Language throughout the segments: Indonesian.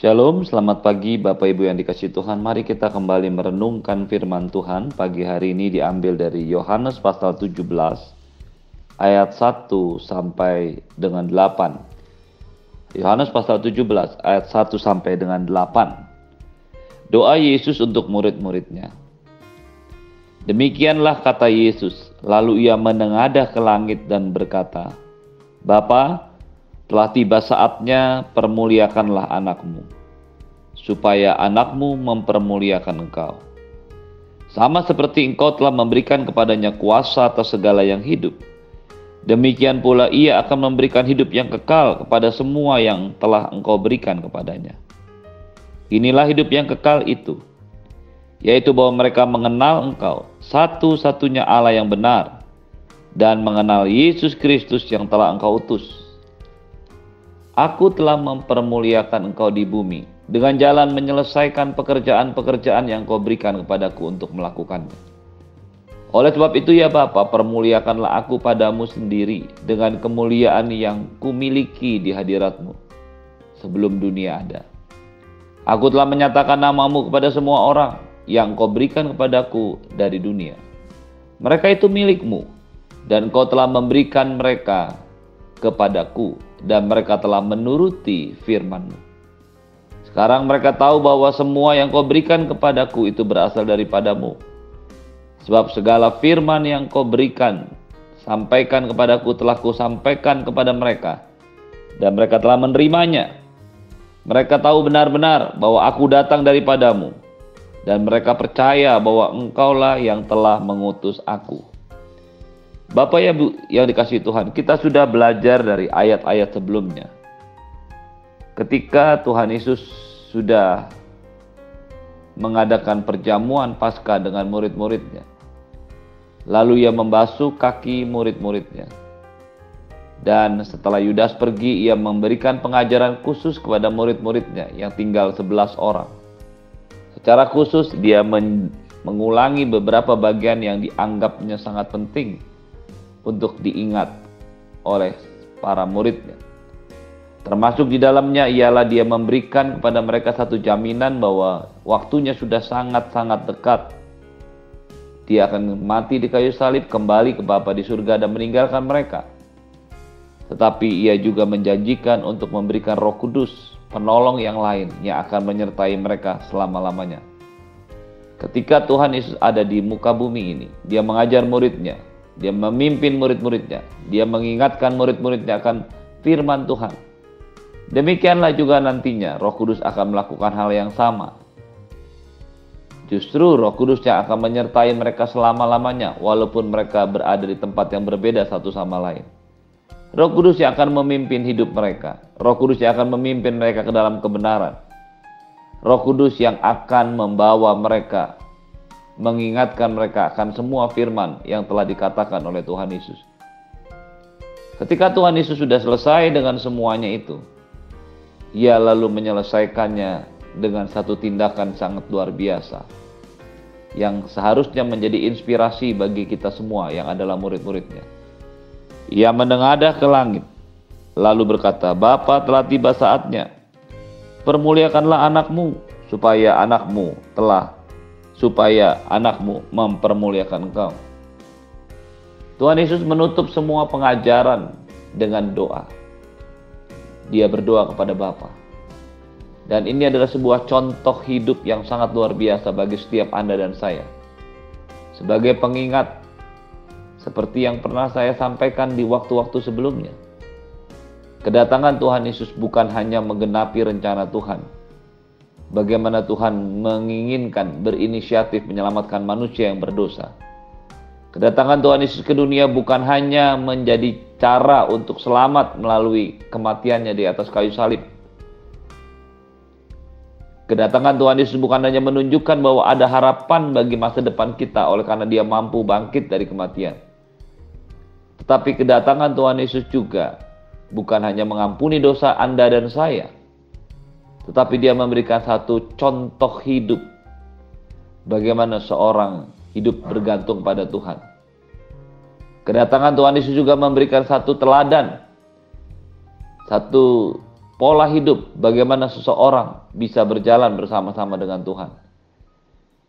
Shalom, selamat pagi Bapak Ibu yang dikasih Tuhan. Mari kita kembali merenungkan firman Tuhan. Pagi hari ini diambil dari Yohanes pasal 17 ayat 1 sampai dengan 8. Yohanes pasal 17 ayat 1 sampai dengan 8. Doa Yesus untuk murid-muridnya. Demikianlah kata Yesus, lalu ia menengadah ke langit dan berkata, Bapa, telah tiba saatnya permuliakanlah anakmu, supaya anakmu mempermuliakan engkau. Sama seperti engkau telah memberikan kepadanya kuasa atas segala yang hidup, demikian pula ia akan memberikan hidup yang kekal kepada semua yang telah engkau berikan kepadanya. Inilah hidup yang kekal itu, yaitu bahwa mereka mengenal engkau, satu-satunya Allah yang benar, dan mengenal Yesus Kristus yang telah engkau utus. Aku telah mempermuliakan engkau di bumi dengan jalan menyelesaikan pekerjaan-pekerjaan yang kau berikan kepadaku untuk melakukannya. Oleh sebab itu ya Bapa, permuliakanlah aku padamu sendiri dengan kemuliaan yang kumiliki di hadiratmu sebelum dunia ada. Aku telah menyatakan namamu kepada semua orang yang kau berikan kepadaku dari dunia. Mereka itu milikmu dan kau telah memberikan mereka kepadaku dan mereka telah menuruti firman-Mu. Sekarang mereka tahu bahwa semua yang kau berikan kepadaku itu berasal daripadamu. Sebab segala firman yang kau berikan, sampaikan kepadaku telah ku sampaikan kepada mereka. Dan mereka telah menerimanya. Mereka tahu benar-benar bahwa aku datang daripadamu. Dan mereka percaya bahwa engkaulah yang telah mengutus aku. Bapak ya yang dikasih Tuhan, kita sudah belajar dari ayat-ayat sebelumnya. Ketika Tuhan Yesus sudah mengadakan perjamuan Paskah dengan murid-muridnya. Lalu ia membasuh kaki murid-muridnya. Dan setelah Yudas pergi, ia memberikan pengajaran khusus kepada murid-muridnya yang tinggal 11 orang. Secara khusus dia mengulangi beberapa bagian yang dianggapnya sangat penting untuk diingat oleh para muridnya. Termasuk di dalamnya ialah dia memberikan kepada mereka satu jaminan bahwa waktunya sudah sangat-sangat dekat. Dia akan mati di kayu salib, kembali ke Bapa di surga dan meninggalkan mereka. Tetapi ia juga menjanjikan untuk memberikan roh kudus, penolong yang lain yang akan menyertai mereka selama-lamanya. Ketika Tuhan Yesus ada di muka bumi ini, dia mengajar muridnya dia memimpin murid-muridnya. Dia mengingatkan murid-muridnya akan firman Tuhan. Demikianlah juga nantinya Roh Kudus akan melakukan hal yang sama. Justru Roh Kudus yang akan menyertai mereka selama-lamanya walaupun mereka berada di tempat yang berbeda satu sama lain. Roh Kudus yang akan memimpin hidup mereka. Roh Kudus yang akan memimpin mereka ke dalam kebenaran. Roh Kudus yang akan membawa mereka mengingatkan mereka akan semua firman yang telah dikatakan oleh Tuhan Yesus. Ketika Tuhan Yesus sudah selesai dengan semuanya itu, ia lalu menyelesaikannya dengan satu tindakan sangat luar biasa yang seharusnya menjadi inspirasi bagi kita semua yang adalah murid-muridnya. Ia menengadah ke langit, lalu berkata, Bapa telah tiba saatnya, permuliakanlah anakmu, supaya anakmu telah supaya anakmu mempermuliakan engkau. Tuhan Yesus menutup semua pengajaran dengan doa. Dia berdoa kepada Bapa. Dan ini adalah sebuah contoh hidup yang sangat luar biasa bagi setiap Anda dan saya. Sebagai pengingat, seperti yang pernah saya sampaikan di waktu-waktu sebelumnya. Kedatangan Tuhan Yesus bukan hanya menggenapi rencana Tuhan, bagaimana Tuhan menginginkan berinisiatif menyelamatkan manusia yang berdosa. Kedatangan Tuhan Yesus ke dunia bukan hanya menjadi cara untuk selamat melalui kematiannya di atas kayu salib. Kedatangan Tuhan Yesus bukan hanya menunjukkan bahwa ada harapan bagi masa depan kita oleh karena dia mampu bangkit dari kematian. Tetapi kedatangan Tuhan Yesus juga bukan hanya mengampuni dosa Anda dan saya, tetapi dia memberikan satu contoh hidup bagaimana seorang hidup bergantung pada Tuhan. Kedatangan Tuhan Yesus juga memberikan satu teladan, satu pola hidup bagaimana seseorang bisa berjalan bersama-sama dengan Tuhan.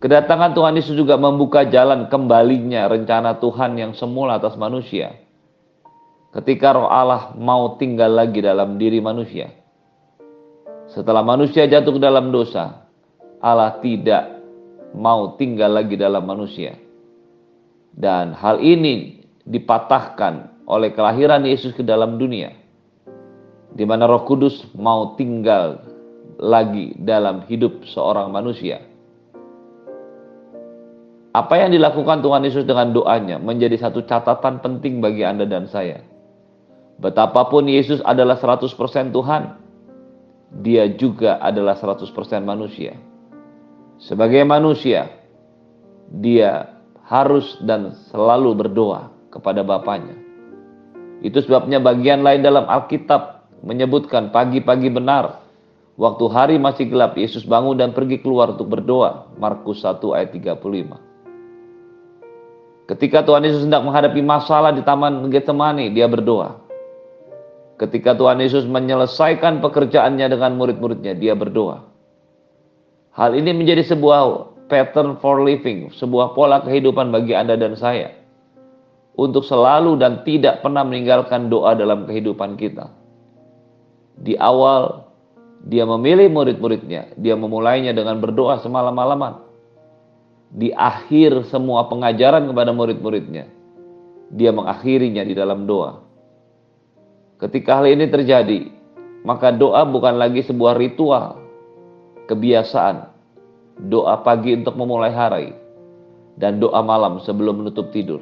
Kedatangan Tuhan Yesus juga membuka jalan kembalinya rencana Tuhan yang semula atas manusia. Ketika roh Allah mau tinggal lagi dalam diri manusia. Setelah manusia jatuh ke dalam dosa, Allah tidak mau tinggal lagi dalam manusia. Dan hal ini dipatahkan oleh kelahiran Yesus ke dalam dunia di mana Roh Kudus mau tinggal lagi dalam hidup seorang manusia. Apa yang dilakukan Tuhan Yesus dengan doanya menjadi satu catatan penting bagi Anda dan saya. Betapapun Yesus adalah 100% Tuhan, dia juga adalah 100% manusia. Sebagai manusia, dia harus dan selalu berdoa kepada Bapaknya. Itu sebabnya bagian lain dalam Alkitab menyebutkan pagi-pagi benar. Waktu hari masih gelap, Yesus bangun dan pergi keluar untuk berdoa. Markus 1 ayat 35. Ketika Tuhan Yesus hendak menghadapi masalah di Taman Getsemani, dia berdoa. Ketika Tuhan Yesus menyelesaikan pekerjaannya dengan murid-muridnya, dia berdoa. Hal ini menjadi sebuah pattern for living, sebuah pola kehidupan bagi Anda dan saya. Untuk selalu dan tidak pernah meninggalkan doa dalam kehidupan kita di awal dia memilih murid-muridnya, dia memulainya dengan berdoa semalam-malaman. Di akhir semua pengajaran kepada murid-muridnya, dia mengakhirinya di dalam doa. Ketika hal ini terjadi, maka doa bukan lagi sebuah ritual, kebiasaan, doa pagi untuk memulai hari, dan doa malam sebelum menutup tidur.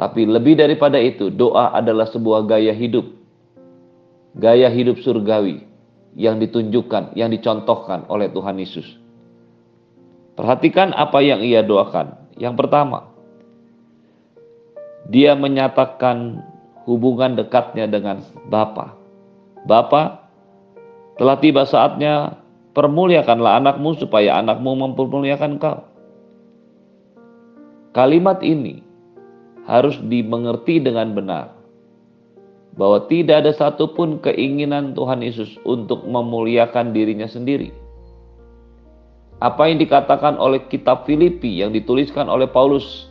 Tapi lebih daripada itu, doa adalah sebuah gaya hidup gaya hidup surgawi yang ditunjukkan, yang dicontohkan oleh Tuhan Yesus. Perhatikan apa yang ia doakan. Yang pertama, dia menyatakan hubungan dekatnya dengan Bapa. Bapa, telah tiba saatnya permuliakanlah anakmu supaya anakmu mempermuliakan kau. Kalimat ini harus dimengerti dengan benar bahwa tidak ada satupun keinginan Tuhan Yesus untuk memuliakan dirinya sendiri. Apa yang dikatakan oleh kitab Filipi yang dituliskan oleh Paulus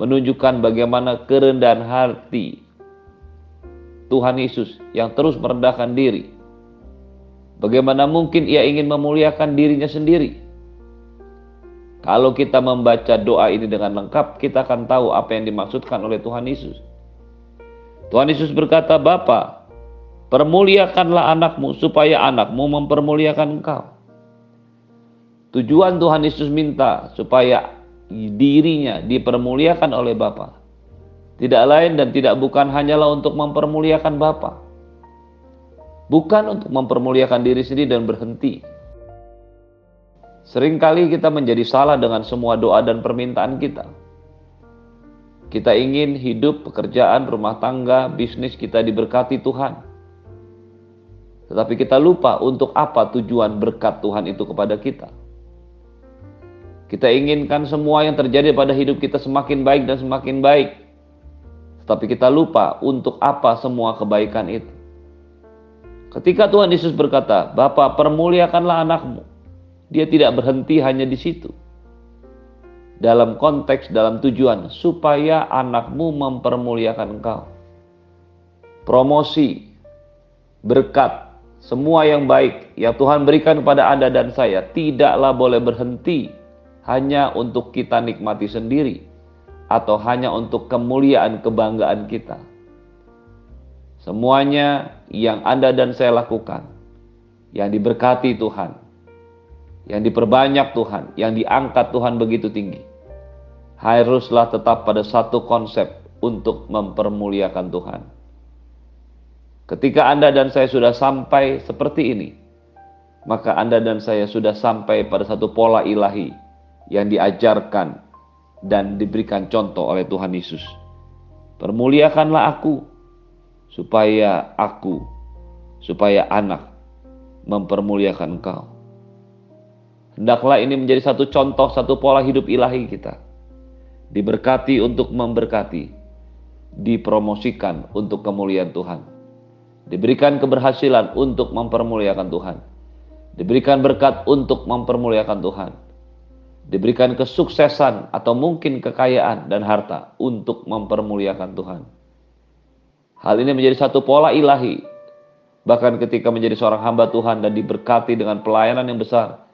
menunjukkan bagaimana kerendahan hati Tuhan Yesus yang terus merendahkan diri. Bagaimana mungkin ia ingin memuliakan dirinya sendiri? Kalau kita membaca doa ini dengan lengkap, kita akan tahu apa yang dimaksudkan oleh Tuhan Yesus. Tuhan Yesus berkata, Bapa, permuliakanlah anakmu supaya anakmu mempermuliakan engkau. Tujuan Tuhan Yesus minta supaya dirinya dipermuliakan oleh Bapa. Tidak lain dan tidak bukan hanyalah untuk mempermuliakan Bapa. Bukan untuk mempermuliakan diri sendiri dan berhenti. Seringkali kita menjadi salah dengan semua doa dan permintaan kita. Kita ingin hidup, pekerjaan, rumah tangga, bisnis kita diberkati Tuhan. Tetapi kita lupa untuk apa tujuan berkat Tuhan itu kepada kita. Kita inginkan semua yang terjadi pada hidup kita semakin baik dan semakin baik. Tetapi kita lupa untuk apa semua kebaikan itu. Ketika Tuhan Yesus berkata, Bapak permuliakanlah anakmu. Dia tidak berhenti hanya di situ dalam konteks, dalam tujuan, supaya anakmu mempermuliakan engkau. Promosi, berkat, semua yang baik yang Tuhan berikan kepada Anda dan saya tidaklah boleh berhenti hanya untuk kita nikmati sendiri atau hanya untuk kemuliaan kebanggaan kita. Semuanya yang Anda dan saya lakukan, yang diberkati Tuhan, yang diperbanyak Tuhan, yang diangkat Tuhan begitu tinggi haruslah tetap pada satu konsep untuk mempermuliakan Tuhan. Ketika Anda dan saya sudah sampai seperti ini, maka Anda dan saya sudah sampai pada satu pola ilahi yang diajarkan dan diberikan contoh oleh Tuhan Yesus. Permuliakanlah aku, supaya aku, supaya anak mempermuliakan engkau. Hendaklah ini menjadi satu contoh, satu pola hidup ilahi kita diberkati untuk memberkati, dipromosikan untuk kemuliaan Tuhan. diberikan keberhasilan untuk mempermuliakan Tuhan, diberikan berkat untuk mempermuliakan Tuhan, diberikan kesuksesan atau mungkin kekayaan dan harta untuk mempermuliakan Tuhan. Hal ini menjadi satu pola ilahi, bahkan ketika menjadi seorang hamba Tuhan dan diberkati dengan pelayanan yang besar.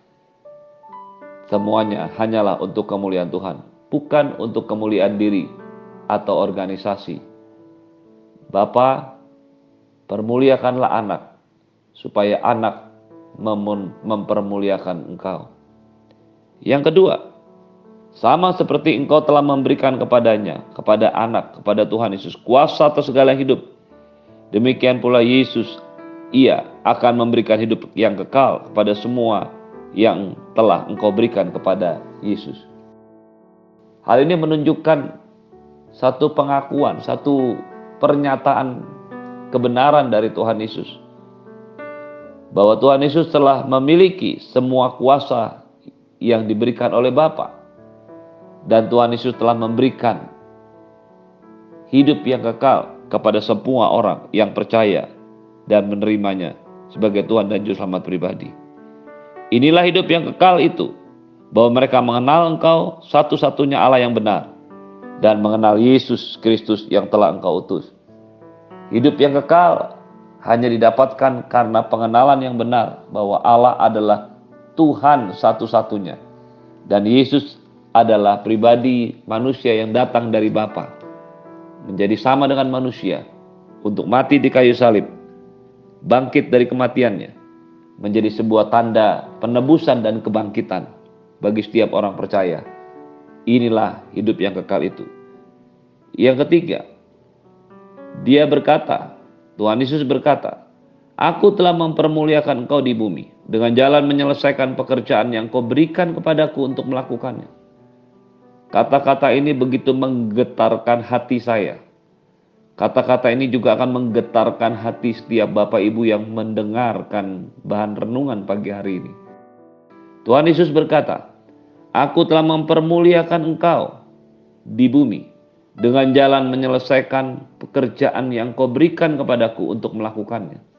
Semuanya hanyalah untuk kemuliaan Tuhan, bukan untuk kemuliaan diri atau organisasi. Bapa, permuliakanlah anak, supaya anak mem mempermuliakan engkau. Yang kedua, sama seperti engkau telah memberikan kepadanya, kepada anak, kepada Tuhan Yesus, kuasa atas segala hidup. Demikian pula Yesus, ia akan memberikan hidup yang kekal kepada semua yang telah engkau berikan kepada Yesus. Hal ini menunjukkan satu pengakuan, satu pernyataan kebenaran dari Tuhan Yesus. Bahwa Tuhan Yesus telah memiliki semua kuasa yang diberikan oleh Bapa. Dan Tuhan Yesus telah memberikan hidup yang kekal kepada semua orang yang percaya dan menerimanya sebagai Tuhan dan Juru Selamat pribadi. Inilah hidup yang kekal itu, bahwa mereka mengenal Engkau satu-satunya Allah yang benar dan mengenal Yesus Kristus yang telah Engkau utus. Hidup yang kekal hanya didapatkan karena pengenalan yang benar bahwa Allah adalah Tuhan satu-satunya. Dan Yesus adalah pribadi manusia yang datang dari Bapa. Menjadi sama dengan manusia untuk mati di kayu salib. Bangkit dari kematiannya. Menjadi sebuah tanda penebusan dan kebangkitan bagi setiap orang percaya. Inilah hidup yang kekal itu. Yang ketiga, dia berkata, Tuhan Yesus berkata, Aku telah mempermuliakan engkau di bumi dengan jalan menyelesaikan pekerjaan yang kau berikan kepadaku untuk melakukannya. Kata-kata ini begitu menggetarkan hati saya. Kata-kata ini juga akan menggetarkan hati setiap Bapak Ibu yang mendengarkan bahan renungan pagi hari ini. Tuhan Yesus berkata, Aku telah mempermuliakan engkau di bumi dengan jalan menyelesaikan pekerjaan yang kau berikan kepadaku untuk melakukannya.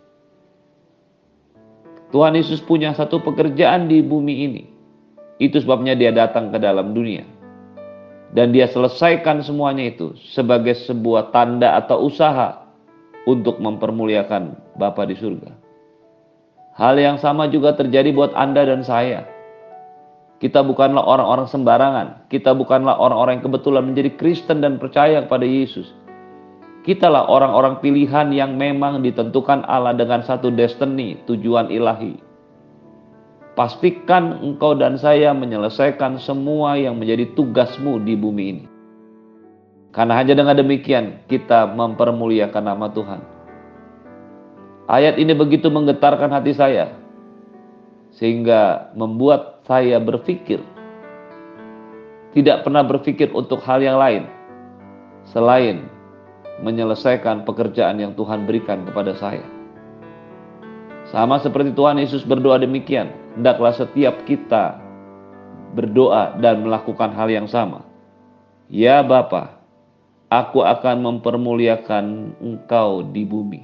Tuhan Yesus punya satu pekerjaan di bumi ini. Itu sebabnya dia datang ke dalam dunia. Dan dia selesaikan semuanya itu sebagai sebuah tanda atau usaha untuk mempermuliakan Bapa di surga. Hal yang sama juga terjadi buat Anda dan saya. Kita bukanlah orang-orang sembarangan. Kita bukanlah orang-orang yang kebetulan menjadi Kristen dan percaya kepada Yesus Kitalah orang-orang pilihan yang memang ditentukan Allah dengan satu destiny, tujuan ilahi. Pastikan engkau dan saya menyelesaikan semua yang menjadi tugasmu di bumi ini. Karena hanya dengan demikian kita mempermuliakan nama Tuhan. Ayat ini begitu menggetarkan hati saya, sehingga membuat saya berpikir, tidak pernah berpikir untuk hal yang lain selain menyelesaikan pekerjaan yang Tuhan berikan kepada saya. Sama seperti Tuhan Yesus berdoa demikian, hendaklah setiap kita berdoa dan melakukan hal yang sama. Ya Bapa, aku akan mempermuliakan Engkau di bumi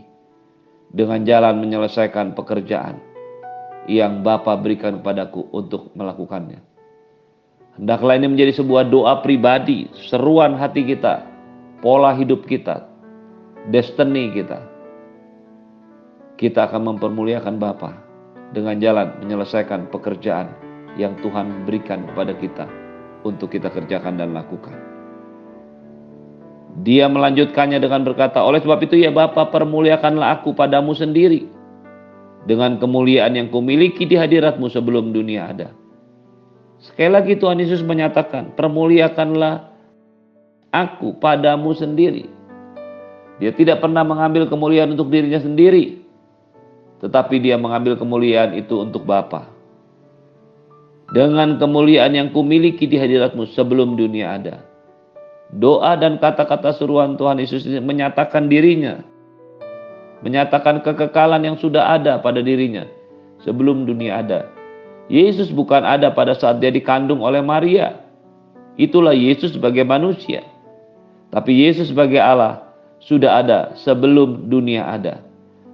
dengan jalan menyelesaikan pekerjaan yang Bapa berikan kepadaku untuk melakukannya. Hendaklah ini menjadi sebuah doa pribadi, seruan hati kita pola hidup kita, destiny kita. Kita akan mempermuliakan Bapa dengan jalan menyelesaikan pekerjaan yang Tuhan berikan kepada kita untuk kita kerjakan dan lakukan. Dia melanjutkannya dengan berkata, oleh sebab itu ya Bapa permuliakanlah aku padamu sendiri dengan kemuliaan yang kumiliki di hadiratmu sebelum dunia ada. Sekali lagi Tuhan Yesus menyatakan, permuliakanlah aku padamu sendiri. Dia tidak pernah mengambil kemuliaan untuk dirinya sendiri, tetapi dia mengambil kemuliaan itu untuk Bapa. Dengan kemuliaan yang kumiliki di hadiratmu sebelum dunia ada. Doa dan kata-kata suruhan Tuhan Yesus menyatakan dirinya. Menyatakan kekekalan yang sudah ada pada dirinya sebelum dunia ada. Yesus bukan ada pada saat dia dikandung oleh Maria. Itulah Yesus sebagai manusia. Tapi Yesus sebagai Allah sudah ada sebelum dunia ada.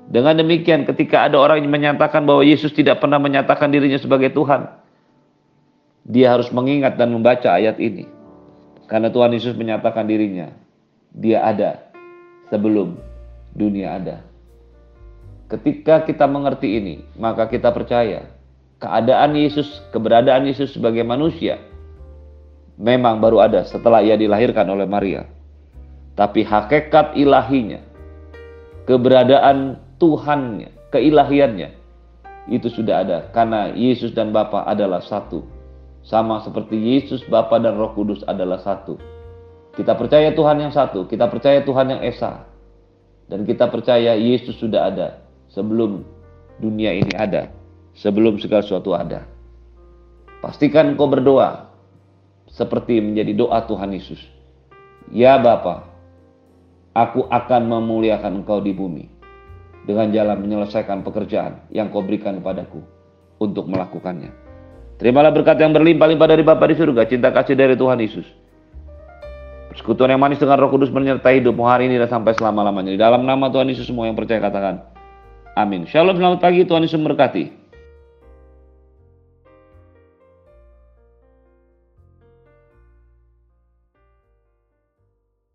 Dengan demikian ketika ada orang yang menyatakan bahwa Yesus tidak pernah menyatakan dirinya sebagai Tuhan, dia harus mengingat dan membaca ayat ini. Karena Tuhan Yesus menyatakan dirinya, dia ada sebelum dunia ada. Ketika kita mengerti ini, maka kita percaya keadaan Yesus, keberadaan Yesus sebagai manusia memang baru ada setelah ia dilahirkan oleh Maria. Tapi hakikat ilahinya, keberadaan Tuhannya, keilahiannya itu sudah ada karena Yesus dan Bapa adalah satu. Sama seperti Yesus, Bapa dan Roh Kudus adalah satu. Kita percaya Tuhan yang satu, kita percaya Tuhan yang esa. Dan kita percaya Yesus sudah ada sebelum dunia ini ada sebelum segala sesuatu ada. Pastikan kau berdoa seperti menjadi doa Tuhan Yesus. Ya Bapa, aku akan memuliakan engkau di bumi dengan jalan menyelesaikan pekerjaan yang kau berikan kepadaku untuk melakukannya. Terimalah berkat yang berlimpah-limpah dari Bapa di surga, cinta kasih dari Tuhan Yesus. Persekutuan yang manis dengan roh kudus menyertai hidupmu hari ini dan sampai selama-lamanya. Di dalam nama Tuhan Yesus semua yang percaya katakan, Amin. Shalom, selamat pagi, Tuhan Yesus memberkati.